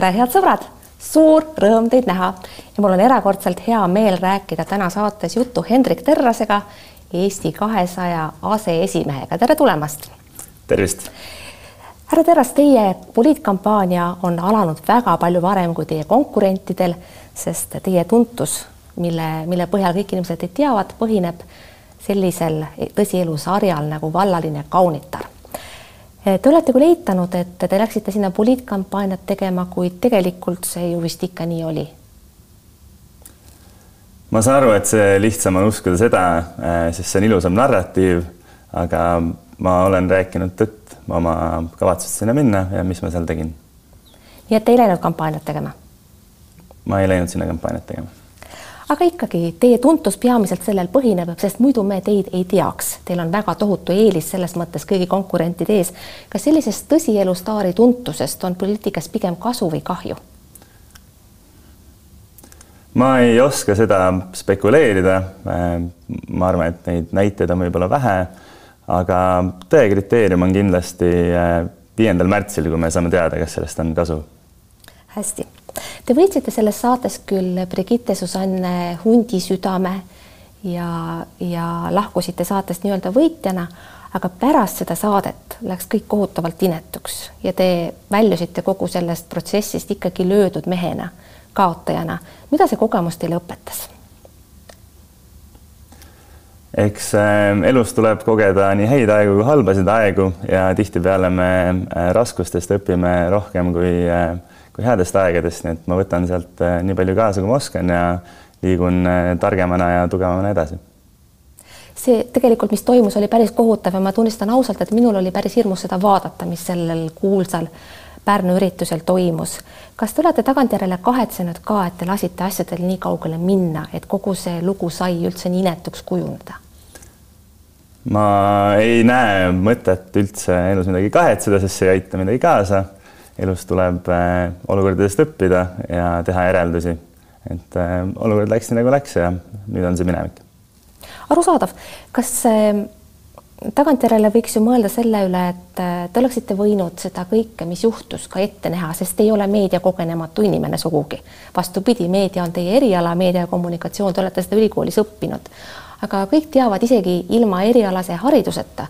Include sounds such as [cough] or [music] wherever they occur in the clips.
tere, head sõbrad, suur rõõm teid näha ja mul on erakordselt hea meel rääkida täna saates juttu Hendrik Terrasega, Eesti kahesaja aseesimehega, tere tulemast. tervist. härra Terras, teie poliitkampaania on alanud väga palju varem kui teie konkurentidel, sest teie tuntus, mille, mille põhjal kõik inimesed teid teavad, põhineb sellisel tõsielusarjal nagu Vallaline kaunitar Te olete küll eitanud, et te läksite sinna poliitkampaaniat tegema, kuid tegelikult see ju vist ikka nii oli. ma saan aru, et see lihtsam on uskuda seda, äh, sest see on ilusam narratiiv, aga ma olen rääkinud tõtt oma kavatsust sinna minna ja mis ma seal tegin. nii et te ei läinud kampaaniat tegema? ma ei läinud sinna kampaaniat tegema aga ikkagi teie tuntus peamiselt sellel põhineb, sest muidu me teid ei teaks. Teil on väga tohutu eelis selles mõttes kõigi konkurentide ees. kas sellisest tõsielu staari tuntusest on poliitikas pigem kasu või kahju? ma ei oska seda spekuleerida. ma arvan, et neid näiteid on võib-olla vähe, aga tõe kriteerium on kindlasti eh, viiendal märtsil, kui me saame teada, kas sellest on kasu. hästi Te võitsite selles saates küll Brigitte Susanne Hundi südame ja, ja lahkusite saatest nii-öelda võitjana, aga pärast seda saadet läks kõik kohutavalt inetuks ja te väljusite kogu sellest protsessist ikkagi löödud mehena, kaotajana. mida see kogemus teile õpetas? eks äh, elus tuleb kogeda nii häid aegu kui halbasid aegu ja tihtipeale me äh, raskustest õpime rohkem kui äh, kui headest aegadest, nii et ma võtan sealt äh, nii palju kaasa, kui ma oskan ja liigun äh, targemana ja tugevamana edasi. see tegelikult, mis toimus, oli päris kohutav ja ma tunnistan ausalt, et minul oli päris hirmus seda vaadata, mis sellel kuulsal Pärnu üritusel toimus. kas te olete tagantjärele kahetsenud ka, et te lasite asjadel nii kaugele minna, et kogu see lugu sai üldse nii inetuks kujuneda? ma ei näe mõtet üldse elus midagi kahetseda, sest see ei aita midagi kaasa elus tuleb äh, olukordadest õppida ja teha järeldusi. et äh, olukord läks nii nagu läks ja nüüd on see minevik. arusaadav, kas äh, tagantjärele võiks ju mõelda selle üle, et te oleksite võinud seda kõike, mis juhtus, ka ette näha, sest ei ole meediakogenematu inimene sugugi. vastupidi, meedia on teie eriala, meedia ja kommunikatsioon, te olete seda ülikoolis õppinud. aga kõik teavad isegi ilma erialase hariduseta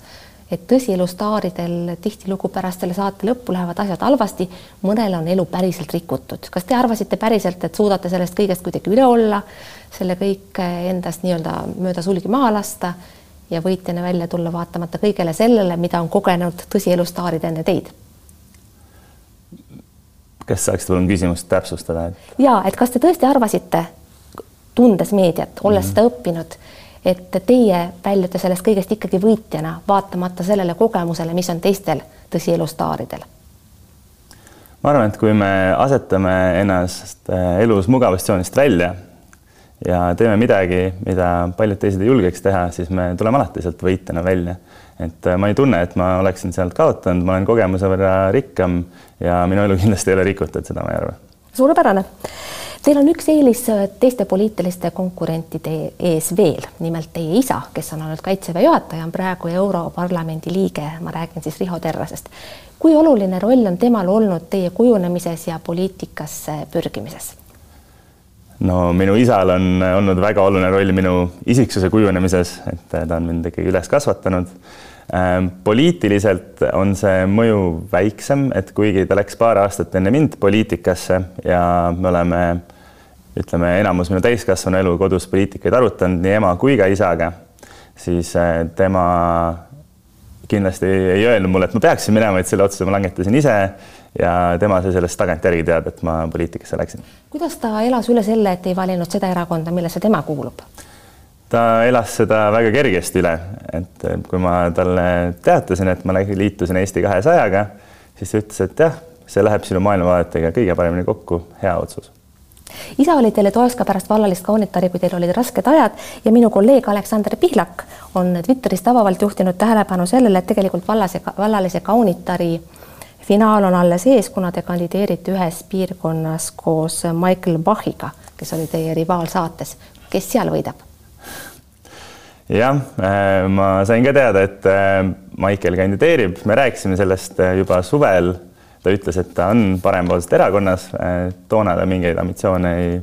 et tõsielustaaridel tihtilugu pärast selle saate lõppu lähevad asjad halvasti, mõnel on elu päriselt rikutud. kas te arvasite päriselt, et suudate sellest kõigest kuidagi üle olla, selle kõik endast nii-öelda mööda sulgi maha lasta ja võitjana välja tulla vaatamata kõigele sellele, mida on kogenud tõsielustaarid enne teid? kas saaksite palun küsimust täpsustada? ja et kas te tõesti arvasite, tundes meediat, olles mm -hmm. seda õppinud et teie väljute sellest kõigest ikkagi võitjana, vaatamata sellele kogemusele, mis on teistel tõsielustaaridel? ma arvan, et kui me asetame ennast äh, elus mugavustsoonist välja ja teeme midagi, mida paljud teised ei julgeks teha, siis me tuleme alati sealt võitjana välja. et äh, ma ei tunne, et ma oleksin sealt kaotanud, ma olen kogemuse võrra rikkam ja minu elu kindlasti ei ole rikutud, seda ma ei arva. suurepärane Teil on üks eelis äh, teiste poliitiliste konkurentide ees veel, nimelt teie isa, kes on olnud Kaitseväe juhataja, on praegu Europarlamendi liige, ma räägin siis Riho Terrasest. kui oluline roll on temal olnud teie kujunemises ja poliitikasse pürgimises? no minu isal on olnud väga oluline roll minu isiksuse kujunemises, et ta on mind ikkagi üles kasvatanud poliitiliselt on see mõju väiksem, et kuigi ta läks paar aastat enne mind poliitikasse ja me oleme, ütleme, enamus minu täiskasvanu elu kodus poliitikaid arutanud nii ema kui ka isaga, siis äh, tema kindlasti ei öelnud mulle, et ma peaksin minema, et selle otsuse ma langetasin ise ja tema sai sellest tagantjärgi teada, et ma poliitikasse läksin. kuidas ta elas üle selle, et ei valinud seda erakonda, millesse tema kuulub? Ta elas seda väga kergesti üle, et kui ma talle teatasin, et ma liitusin Eesti kahesajaga, siis ta ütles, et jah, see läheb sinu maailmavaadetega kõige paremini kokku, hea otsus isa oli teile toeks ka pärast vallalist kaunitari, kui teil olid rasked ajad ja minu kolleeg Aleksander Pihlak on Twitteris tabavalt juhtinud tähelepanu sellele, et tegelikult vallase, vallalise kaunitari finaal on alles ees, kuna te kandideerite ühes piirkonnas koos Michael Bachiga, kes oli teie rivaal saates. kes seal võidab? Jah, äh, ma sain ka teada, et äh, Maicel kandideerib, me rääkisime sellest äh, juba suvel. Ta ütles, et ta on parempoolsest erakonnas, toona ta mingeid ambitsioone ei,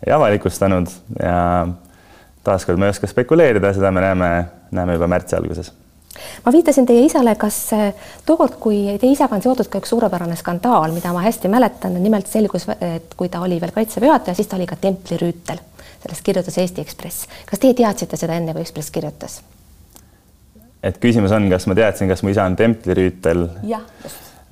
ei avalikustanud ja taaskord ma ei oska spekuleerida, seda me näeme, näeme juba märtsi alguses. Ma viitasin teie isale, kas tookord, kui teie isaga on seotud ka üks suurepärane skandaal, mida ma hästi mäletan, nimelt selgus, et kui ta oli veel kaitseväe juhataja, siis ta oli ka templirüütel, sellest kirjutas Eesti Ekspress. kas teie teadsite seda enne, kui Ekspress kirjutas? et küsimus on, kas ma teadsin, kas mu isa on templirüütel? jah,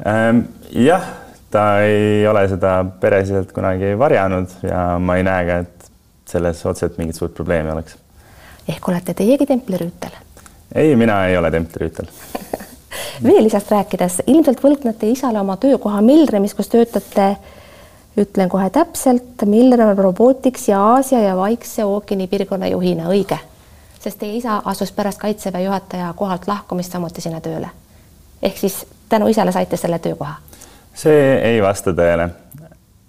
ähm,. jah, ta ei ole seda peresiselt kunagi varjanud ja ma ei näe ka, et selles otseselt mingit suurt probleemi oleks. ehk olete teiegi templirüütel? ei, mina ei ole templirüütel [laughs] veel lisast rääkides, ilmselt võlgnete isale oma töökoha Milremis, kus töötate ütlen kohe täpselt, Milrem Robotics ja Aasia ja Vaikse ookeani piirkonna juhina, õige? sest teie isa asus pärast kaitseväe juhataja kohalt lahkumist samuti sinna tööle. ehk siis tänu isale saite selle töökoha? see ei vasta tõele.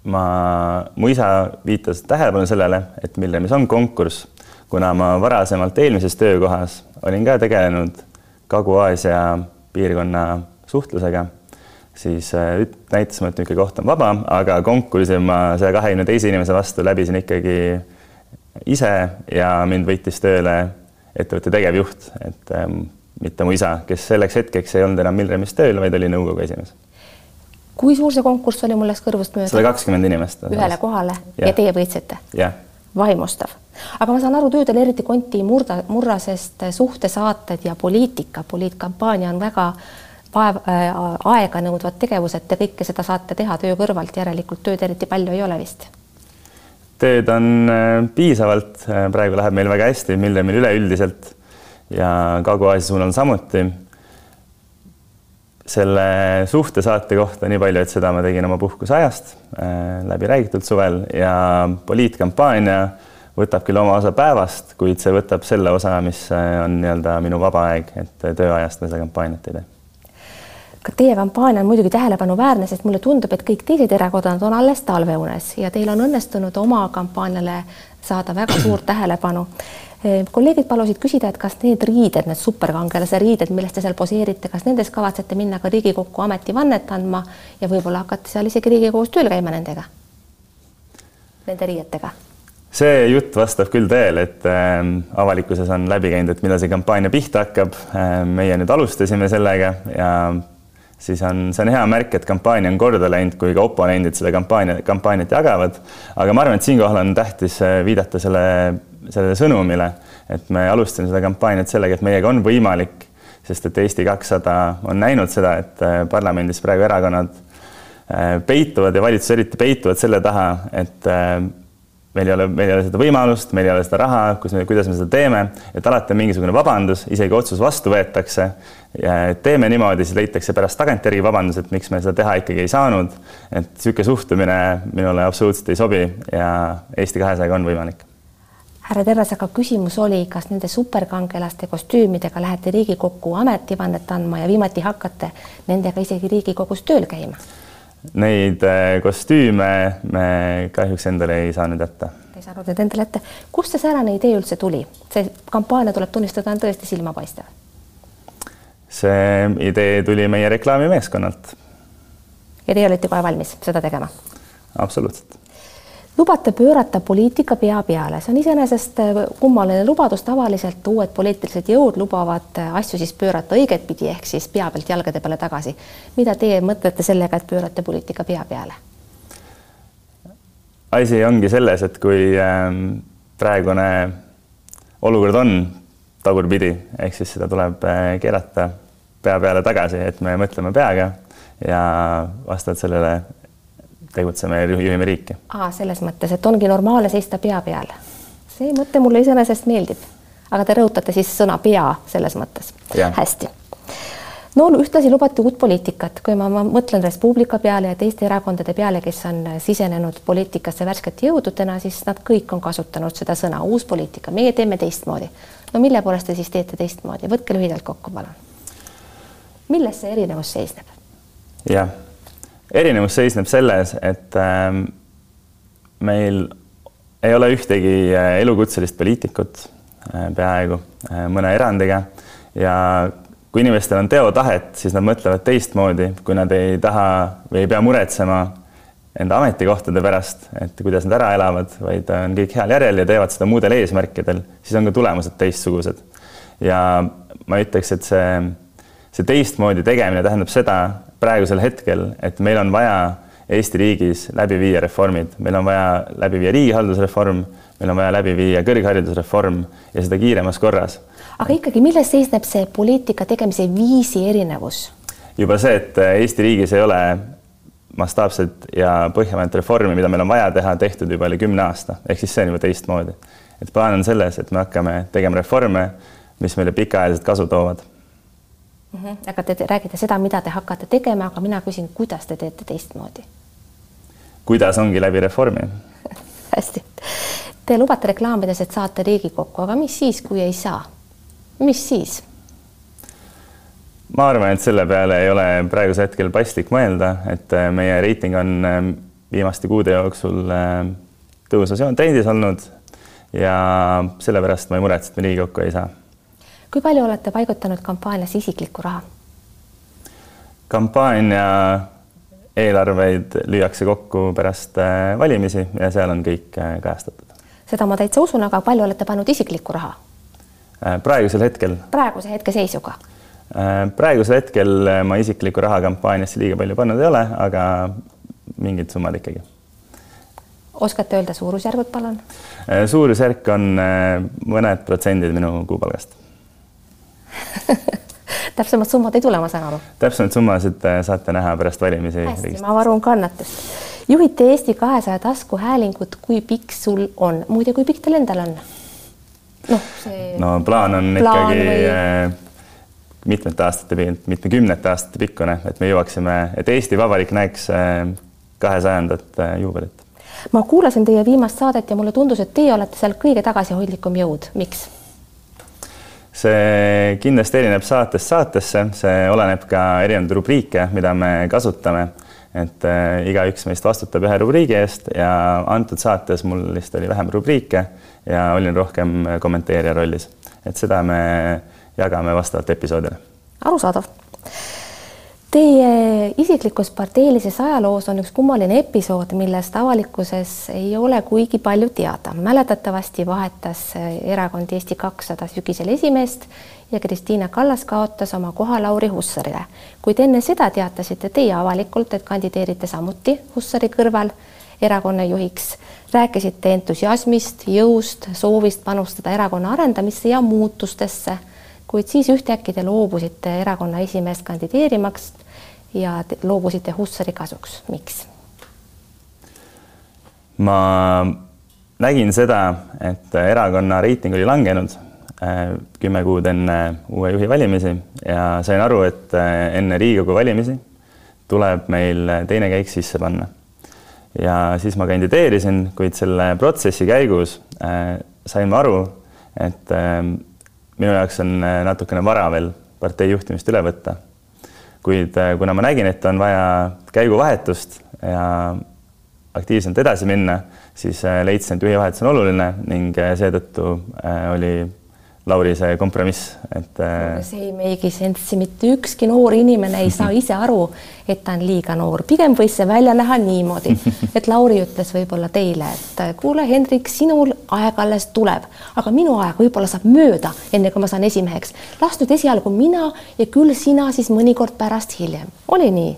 ma, mu isa viitas tähelepanu sellele, et Milremis on konkurss, kuna ma varasemalt eelmises töökohas olin ka tegelenud Kagu-Aasia piirkonna suhtlusega, siis äh, näitasime, et niisugune koht on vaba, aga konkursi ma saja kahekümne teise inimese vastu läbisin ikkagi ise ja mind võttis tööle ettevõtte tegevjuht, et ähm, mitte mu isa, kes selleks hetkeks ei olnud enam Milremis tööl, vaid oli nõukogu esimees. kui suur see konkurss oli, mul läks kõrvust mööda? sada kakskümmend inimest. ühele kohale ja, ja teie võitsite? vaimustav. aga ma saan aru, töödel eriti Konti murda, Murrasest suhtesaated ja poliitika, poliitkampaania on väga vaev äh,, aeganõudvad tegevused, te kõike seda saate teha töö kõrvalt, järelikult tööd eriti palju ei ole vist. Tööd on äh, piisavalt, äh, praegu läheb meil väga hästi, Millemil üleüldiselt. Ja Kagu-Aasia suunal samuti. selle suhtesaate kohta nii palju, et seda ma tegin oma puhkuseajast äh, läbi räägitud suvel. Ja poliitkampaania võtab küll oma osa päevast, kuid see võtab selle osa, mis on nii-öelda minu vaba aeg, et tööajast ma seda kampaaniat ei tee ka teie kampaania on muidugi tähelepanuväärne, sest mulle tundub, et kõik teised erakonnad on alles talveunes ja teil on õnnestunud oma kampaaniale saada väga [clears throat] suurt tähelepanu. kolleegid palusid küsida, et kas need riided, need superkangelase riided, milles te seal poseerite, kas nendes kavatsete minna ka Riigikokku ametivannet andma ja võib-olla hakata seal isegi Riigikogus tööl käima nendega? Nende riietega see jutt vastab küll tõele, et äh, avalikkuses on läbi käinud, et millal see kampaania pihta hakkab äh,. meie nüüd alustasime sellega ja siis on, see on hea märk, et kampaania on korda läinud, kui ka oponendid seda kampaania, kampaaniat jagavad. aga ma arvan, et siinkohal on tähtis äh, viidata selle, sellele sõnumile, et me alustasime seda kampaaniat sellega, et meiega on võimalik, sest et Eesti kakssada on näinud seda, et äh, parlamendis praegu erakonnad äh, peituvad ja valitsus eriti peituvad selle taha, et meil ei ole, meil ei ole seda võimalust, meil ei ole seda raha, kus me, kuidas me seda teeme, et alati on mingisugune vabandus, isegi otsus vastu võetakse. teeme niimoodi, siis leitakse pärast tagantjärgi vabandus, et miks me seda teha ikkagi ei saanud. et niisugune suhtumine minule absoluutselt ei sobi ja Eesti kahesajaga on võimalik härra Terras, aga küsimus oli, kas nende superkangelaste kostüümidega lähete Riigikokku ametivannet andma ja viimati hakkate nendega isegi Riigikogus tööl käima? Neid äh, kostüüme me kahjuks endale ei saanud jätta. ei saanud need endale ette. kust see säärane idee üldse tuli? see kampaania, tuleb tunnistada, on tõesti silmapaistev. see idee tuli meie reklaamimeeskonnalt. ja teie olite kohe valmis seda tegema? absoluutselt lubate pöörata poliitika pea peale, see on iseenesest äh, kummaline lubadus, tavaliselt uued poliitilised jõud lubavad äh, asju siis pöörata õigetpidi ehk siis pea pealt jalgade peale tagasi. mida teie mõtlete sellega, et pöörate poliitika pea peale? asi ongi selles, et kui ähm, praegune olukord on tagurpidi, ehk siis seda tuleb äh, keerata pea peale tagasi, et me mõtleme peaga ja vastavalt sellele tegutseme ja juhime riiki. aa, selles mõttes, et ongi normaalne seista pea peal. see mõte mulle iseenesest meeldib, aga te rõhutate siis sõna pea selles mõttes. hästi. no ühtlasi lubati uut poliitikat, kui ma, ma mõtlen Res Publica peale ja teiste erakondade peale, kes on sisenenud poliitikasse värskete jõududena, siis nad kõik on kasutanud seda sõna uus poliitika, meie teeme teistmoodi. no mille poolest te siis teete teistmoodi, võtke lühidalt kokku, palun. milles see erinevus seisneb? jah erinevus seisneb selles, et ähm, meil ei ole ühtegi äh, elukutselist poliitikut äh, peaaegu äh, mõne erandiga ja kui inimestel on teotahet, siis nad mõtlevad teistmoodi, kui nad ei taha või ei pea muretsema enda ametikohtade pärast, et kuidas nad ära elavad, vaid on kõik heal järjel ja teevad seda muudel eesmärkidel, siis on ka tulemused teistsugused. ja ma ütleks, et see, see teistmoodi tegemine tähendab seda praegusel hetkel, et meil on vaja Eesti riigis läbi viia reformid, meil on vaja läbi viia riigihaldusreform, meil on vaja läbi viia kõrgharidusreform ja seda kiiremas korras. aga ikkagi, milles seisneb see poliitika tegemise viisi erinevus? juba see, et Eesti riigis ei ole mastaapset ja põhjamaat reformi, mida meil on vaja teha, tehtud juba üle kümne aasta, ehk siis see on juba teistmoodi. et plaan on selles, et me hakkame tegema reforme, mis meile pikaajaliselt kasu toovad mm. -hmm. aga te räägite seda, mida te hakkate tegema, aga mina küsin, kuidas te teete teistmoodi? kuidas ongi läbi reformi [laughs] hästi. Te lubate reklaamides, et saate Riigikokku, aga mis siis, kui ei saa? mis siis? ma arvan, et selle peale ei ole praegusel hetkel paslik mõelda, et äh, meie reiting on äh, viimaste kuude jooksul äh, tõusvas trendis olnud ja sellepärast ma ei muretse, et me Riigikokku ei saa. Kui palju olete paigutanud kampaaniasse isiklikku raha? kampaania eelarveid lüüakse kokku pärast valimisi ja seal on kõik kajastatud. seda ma täitsa usun, aga palju olete pannud isiklikku raha? praegusel hetkel? praeguse hetke seisuga Äh, praegusel hetkel äh, ma isiklikku raha kampaaniasse liiga palju pannud ei ole, aga mingid summad ikkagi. oskate öelda suurusjärgud, palun? Äh, suurusjärk on mõned protsendid minu kuupalgast [laughs] täpsemad summad ei tule, ma saan aru. täpsemaid summasid saate näha pärast valimisi. hästi, ma varun kannatust. juhite Eesti kahesaja taskuhäälingut, kui pikk sul on, muide, kui pikk teil endal on? noh, see. no plaan on plaan ikkagi või mitmete aastate, mitmekümnete aastate pikkune, et me jõuaksime, et Eesti Vabariik näeks äh, kahesajandat äh, juubelit. ma kuulasin teie viimast saadet ja mulle tundus, et teie olete seal kõige tagasihoidlikum jõud, miks? See kindlasti erineb saatest saatesse, see oleneb ka erinevaid rubriike, mida me kasutame. et äh, igaüks meist vastutab ühe rubriigi eest ja antud saates mul vist oli vähem rubriike ja olin rohkem kommenteerija rollis, et seda me jagame vastavalt episoodile. arusaadav. Teie isiklikus parteilises ajaloos on üks kummaline episood, millest avalikkuses ei ole kuigi palju teada. mäletatavasti vahetas erakond Eesti kakssada sügisel esimeest ja Kristiina Kallas kaotas oma koha Lauri Hussarile. kuid enne seda teatasite teie avalikult, et kandideerite samuti Hussari kõrval erakonna juhiks. rääkisite entusiasmist, jõust, soovist panustada erakonna arendamisse ja muutustesse kuid siis ühtäkki te loobusite erakonna esimeest kandideerimaks ja loobusite Hussari kasuks, miks? ma nägin seda, et erakonna reiting oli langenud äh, kümme kuud enne uue juhi valimisi ja sain aru, et äh, enne Riigikogu valimisi tuleb meil teine käik sisse panna. ja siis ma kandideerisin, kuid selle protsessi käigus äh, sain ma aru, et minu jaoks on natukene vara veel partei juhtimist üle võtta. Kuid äh, kuna ma nägin, et on vaja käiguvahetust ja aktiivselt edasi minna, siis äh, leidsin, et juhivahetus on oluline ning seetõttu oli Lauri see kompromiss, et. Äh, see ei meigi sensi, mitte ükski noor inimene ei saa ise aru, et ta on liiga noor, pigem võis see välja näha niimoodi, et Lauri ütles võib-olla teile, et kuule, Hendrik, sinul aeg alles tuleb, aga minu aeg võib-olla saab mööda, enne kui ma saan esimeheks. las nüüd esialgu mina ja küll sina siis mõnikord pärast hiljem, oli nii?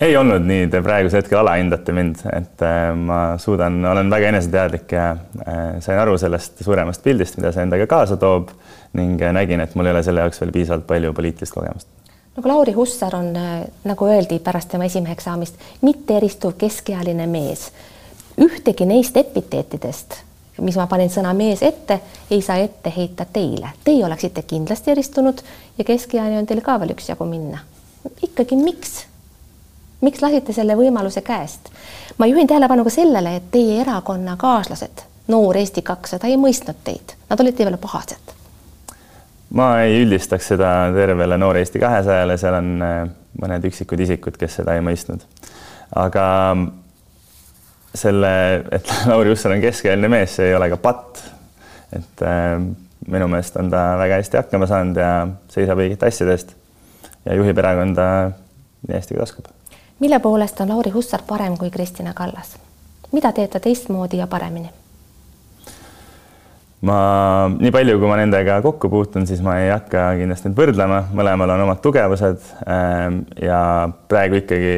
Ei olnud nii, te praegusel hetkel alahindate mind, et äh, ma suudan, olen väga eneseteadlik ja äh, sain aru sellest suuremast pildist, mida see endaga kaasa toob ning äh, nägin, et mul ei ole selle jaoks veel piisavalt palju poliitilist kogemust. no aga Lauri Hussar on, nagu öeldi pärast tema esimeheks saamist, mitte eristuv keskealine mees. ühtegi neist epiteetidest, mis ma panin sõna mees ette, ei saa ette heita teile. Teie oleksite kindlasti eristunud ja keskealine on teil ka veel üksjagu minna. ikkagi, miks? Miks lasite selle võimaluse käest? ma juhin tähelepanu ka sellele, et teie erakonnakaaslased, Noor Eesti kakssada ei mõistnud teid, nad olid teie peale pahased. ma ei üldistaks seda tervele Noor Eesti kahesajale, seal on äh, mõned üksikud isikud, kes seda ei mõistnud. aga selle, et [laughs] Lauri Hussar on keskealine mees, see ei ole ka patt. et äh, minu meelest on ta väga hästi hakkama saanud ja seisab õigete asjade eest ja juhib erakonda nii hästi, kui ta oskab. Mille poolest on Lauri Hussar parem kui Kristina Kallas? mida teeb ta teistmoodi ja paremini? ma, nii palju, kui ma nendega kokku puutun, siis ma ei hakka kindlasti neid võrdlema, mõlemal on omad tugevused ähm, ja praegu ikkagi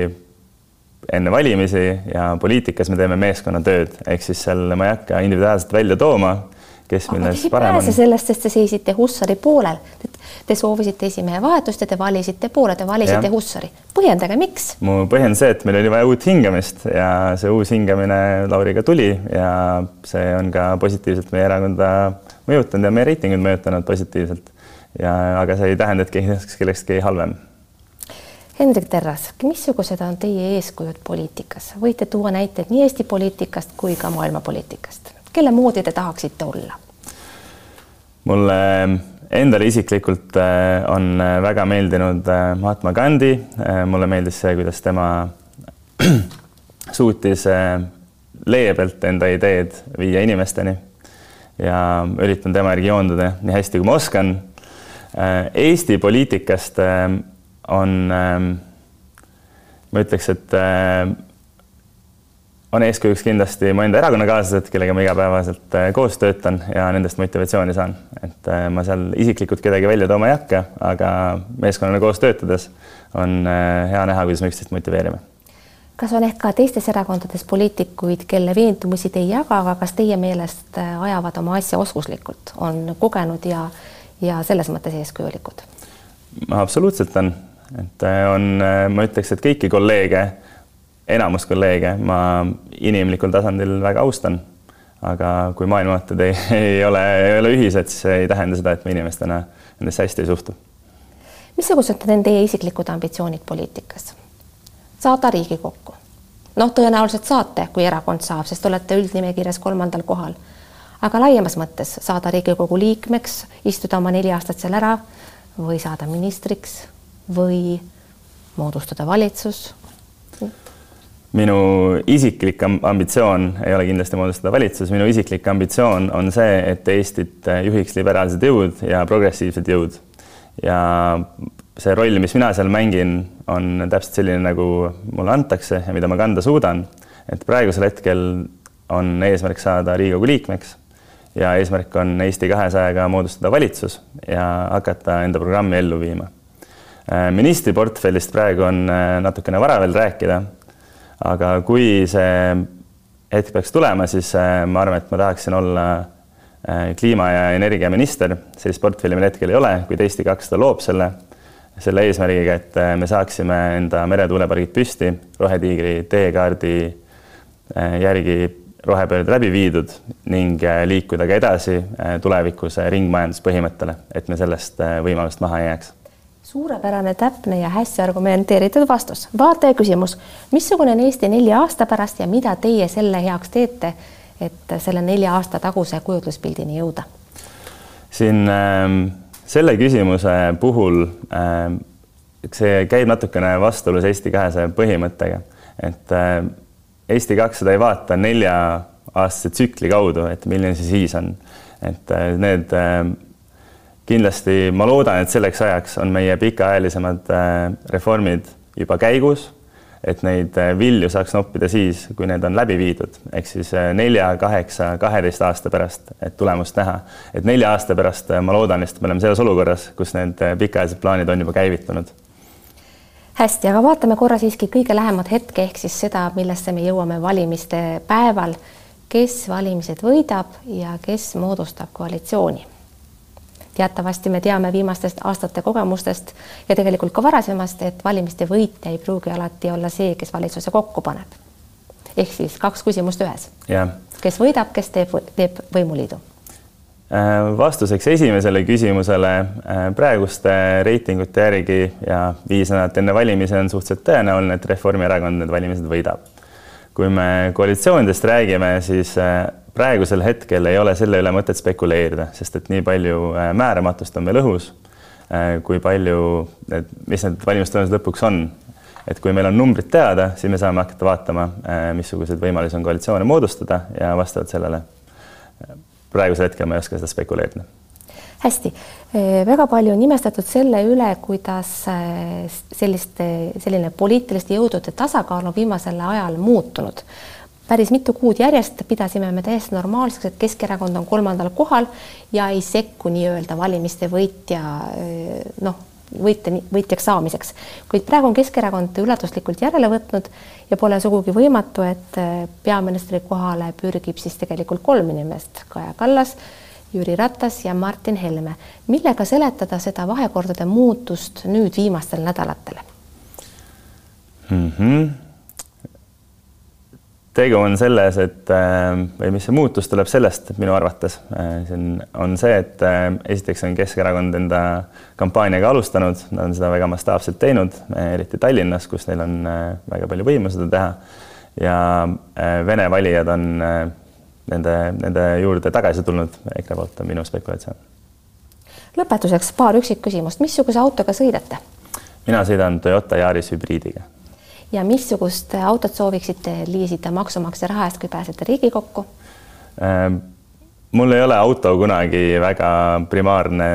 enne valimisi ja poliitikas me teeme meeskonnatööd, ehk siis seal ma ei hakka individuaalselt välja tooma, kes milles parem on. sellest, sest te seisite Hussari poolel. Te soovisite esimehe vahetust ja te valisite poole, te valisite ja. Hussari. põhjendage, miks? mu põhjend see, et meil oli vaja uut hingamist ja see uus hingamine Lauriga tuli ja see on ka positiivselt meie erakonda mõjutanud ja meie reitingut mõjutanud positiivselt. ja aga see ei tähenda, et keegi oleks kellestki halvem Hendrik Terras, missugused on teie eeskujud poliitikas, võite tuua näiteid nii Eesti poliitikast kui ka maailma poliitikast, kelle moodi te tahaksite olla? mulle endale isiklikult äh, on äh, väga meeldinud äh, Mahatma Gandhi, mulle meeldis see, kuidas tema [clears throat] suutis leebelt enda ideed viia inimesteni ja üritan tema järgi joonduda nii hästi, kui ma oskan. Eesti poliitikast on, ähm, ma ütleks, et on eeskujuks kindlasti mu enda erakonnakaaslased, kellega ma igapäevaselt äh, koos töötan ja nendest motivatsiooni saan. et äh, ma seal isiklikult kedagi välja tooma ei hakka, aga meeskonnana koos töötades on hea näha, kuidas me üksteist motiveerime. kas on ehk ka teistes erakondades poliitikuid, kelle veendumusi te ei jaga, aga kas teie meelest ajavad oma asja oskuslikult, on kogenud ja, ja selles mõttes eeskujulikud? absoluutselt on et äh, on, äh, ma ütleks, et kõiki kolleege, enamus kolleege ma inimlikul tasandil väga austan. aga kui maailmavaated ei, [laughs] ei ole, ei ole ühised, siis see ei tähenda seda, et me inimestena nendesse hästi ei suhtu. missugused on teie isiklikud ambitsioonid poliitikas? saada Riigikokku? noh, tõenäoliselt saate, kui erakond saab, sest olete üldnimekirjas kolmandal kohal. aga laiemas mõttes saada Riigikogu liikmeks, istuda oma neli aastat seal ära või saada ministriks või moodustada valitsus? Minu isiklik ambitsioon ei ole kindlasti moodustada valitsus, minu isiklik ambitsioon on see, et Eestit juhiks liberaalsed jõud ja progressiivsed jõud. ja see roll, mis mina seal mängin, on täpselt selline, nagu mulle antakse ja mida ma kanda suudan. et praegusel hetkel on eesmärk saada Riigikogu liikmeks ja eesmärk on Eesti kahesajaga moodustada valitsus ja hakata enda programmi ellu viima Äh, ministriportfellist praegu on äh, natukene vara veel rääkida. Aga kui see hetk peaks tulema, siis äh, ma arvan, et ma tahaksin olla kliima- ja energiaminister, sellist portfelli meil hetkel ei ole, kuid Eesti kakssada loob selle, selle eesmärgiga, et me saaksime enda meretuulepargid püsti, Rohetiigri teekaardi järgi rohepöörde läbi viidud ning liikuda ka edasi tulevikus ringmajanduspõhimõttele, et me sellest võimalust maha ei jääks suurepärane, täpne ja hästi argumenteeritud vastus. vaataja küsimus, missugune on Eesti nelja aasta pärast ja mida teie selle heaks teete, et selle nelja aasta taguse kujutluspildini jõuda? siin äh, selle küsimuse puhul äh, see käib natukene vastuolus Eesti kahesaja põhimõttega, et äh, Eesti kakssada ei vaata nelja-aastase tsükli kaudu, et milline see siis on. et äh, need äh, kindlasti ma loodan, et selleks ajaks on meie pikaajalisemad äh, reformid juba käigus, et neid äh, vilju saaks noppida siis, kui need on läbi viidud, ehk siis äh, nelja, kaheksa, kaheteist aasta pärast, et tulemust näha. et nelja aasta pärast ma loodan, et me oleme selles olukorras, kus need pikaajalised plaanid on juba käivitunud hästi, aga vaatame korra siiski kõige lähemat hetke ehk siis seda, millesse me jõuame valimiste päeval. kes valimised võidab ja kes moodustab koalitsiooni teatavasti me teame viimastest aastate kogemustest ja tegelikult ka varasemast, et valimiste võitja ei pruugi alati olla see, kes valitsuse kokku paneb. ehk siis kaks küsimust ühes. kes võidab, kes teeb, teeb võimuliidu? Äh, vastuseks esimesele küsimusele äh, praeguste reitingute järgi ja viis nädalat enne valimisi on suhteliselt tõenäoline, et Reformierakond need valimised võidab. Kui me koalitsioonidest räägime, siis äh, praegusel hetkel ei ole selle üle mõtet spekuleerida, sest et nii palju äh, määramatust on veel õhus. Äh, kui palju mis need valimistulemused lõpuks on, et kui meil on numbrid teada, siis me saame hakata vaatama, missuguseid võimalusi on koalitsioone moodustada ja vastavalt sellele praegusel hetkel ma ei oska seda spekuleerida hästi, väga palju on imestatud selle üle, kuidas selliste, selline poliitiliste jõudude tasakaal on viimasel ajal muutunud. Päris mitu kuud järjest pidasime me täiesti normaalseks, et Keskerakond on kolmandal kohal ja ei sekku nii-öelda valimiste võitja noh, võitja, võitjaks saamiseks. kuid praegu on Keskerakond üllatuslikult järele võtnud ja pole sugugi võimatu, et peaministri kohale pürgib siis tegelikult kolm inimest, Kaja Kallas, Jüri Ratas ja Martin Helme. millega seletada seda vahekordade muutust nüüd viimastel nädalatel mm? -hmm tegu on selles, et äh, või mis see muutus tuleb sellest minu arvates, äh, see on, on see, et äh, esiteks on Keskerakond enda kampaaniaga alustanud, nad on seda väga mastaapselt teinud, eriti Tallinnas, kus neil on väga palju võimu seda teha. ja Vene valijad on nende, nende juurde tagasi tulnud, EKRE poolt on minu spekulatsioon. lõpetuseks paar üksikküsimust, missuguse autoga sõidate? mina sõidan Toyota Yaris hübriidiga ja missugust autot sooviksite liisida maksumaksja raha eest, kui pääsete Riigikokku? Ähm, mul ei ole auto kunagi väga primaarne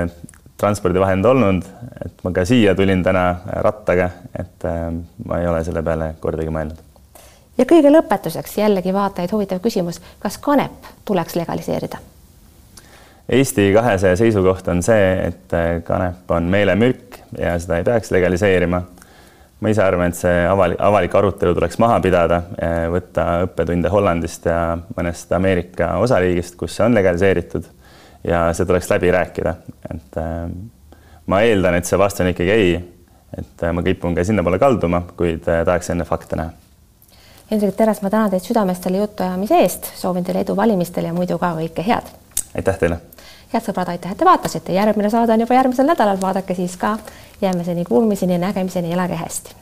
transpordivahend olnud, et ma ka siia tulin täna rattaga, et ähm, ma ei ole selle peale kordagi mõelnud. Ja kõige lõpetuseks jällegi vaatajaid huvitav küsimus, kas kanep tuleks legaliseerida? Eesti kahesaja seisukoht on see, et kanep on meelemürk ja seda ei peaks legaliseerima ma ise arvan, et see avalik, avalik arutelu tuleks maha pidada, eh, võtta õppetunde Hollandist ja mõnest Ameerika osariigist, kus see on legaliseeritud ja see tuleks läbi rääkida, et äh, ma eeldan, et see vastus on ikkagi ei, et äh, ma kipun ka sinnapoole kalduma, kuid äh, tahaks enne fakte näha. Hendrik Teras, ma tänan teid südamest selle jutuajamise eest, soovin teile edu valimistel ja muidu ka kõike head. aitäh teile. head sõbrad, aitäh, et te vaatasite, järgmine saade on juba järgmisel nädalal, vaadake siis ka. Jääme seni kuulmiseni, nägemiseni, elage hästi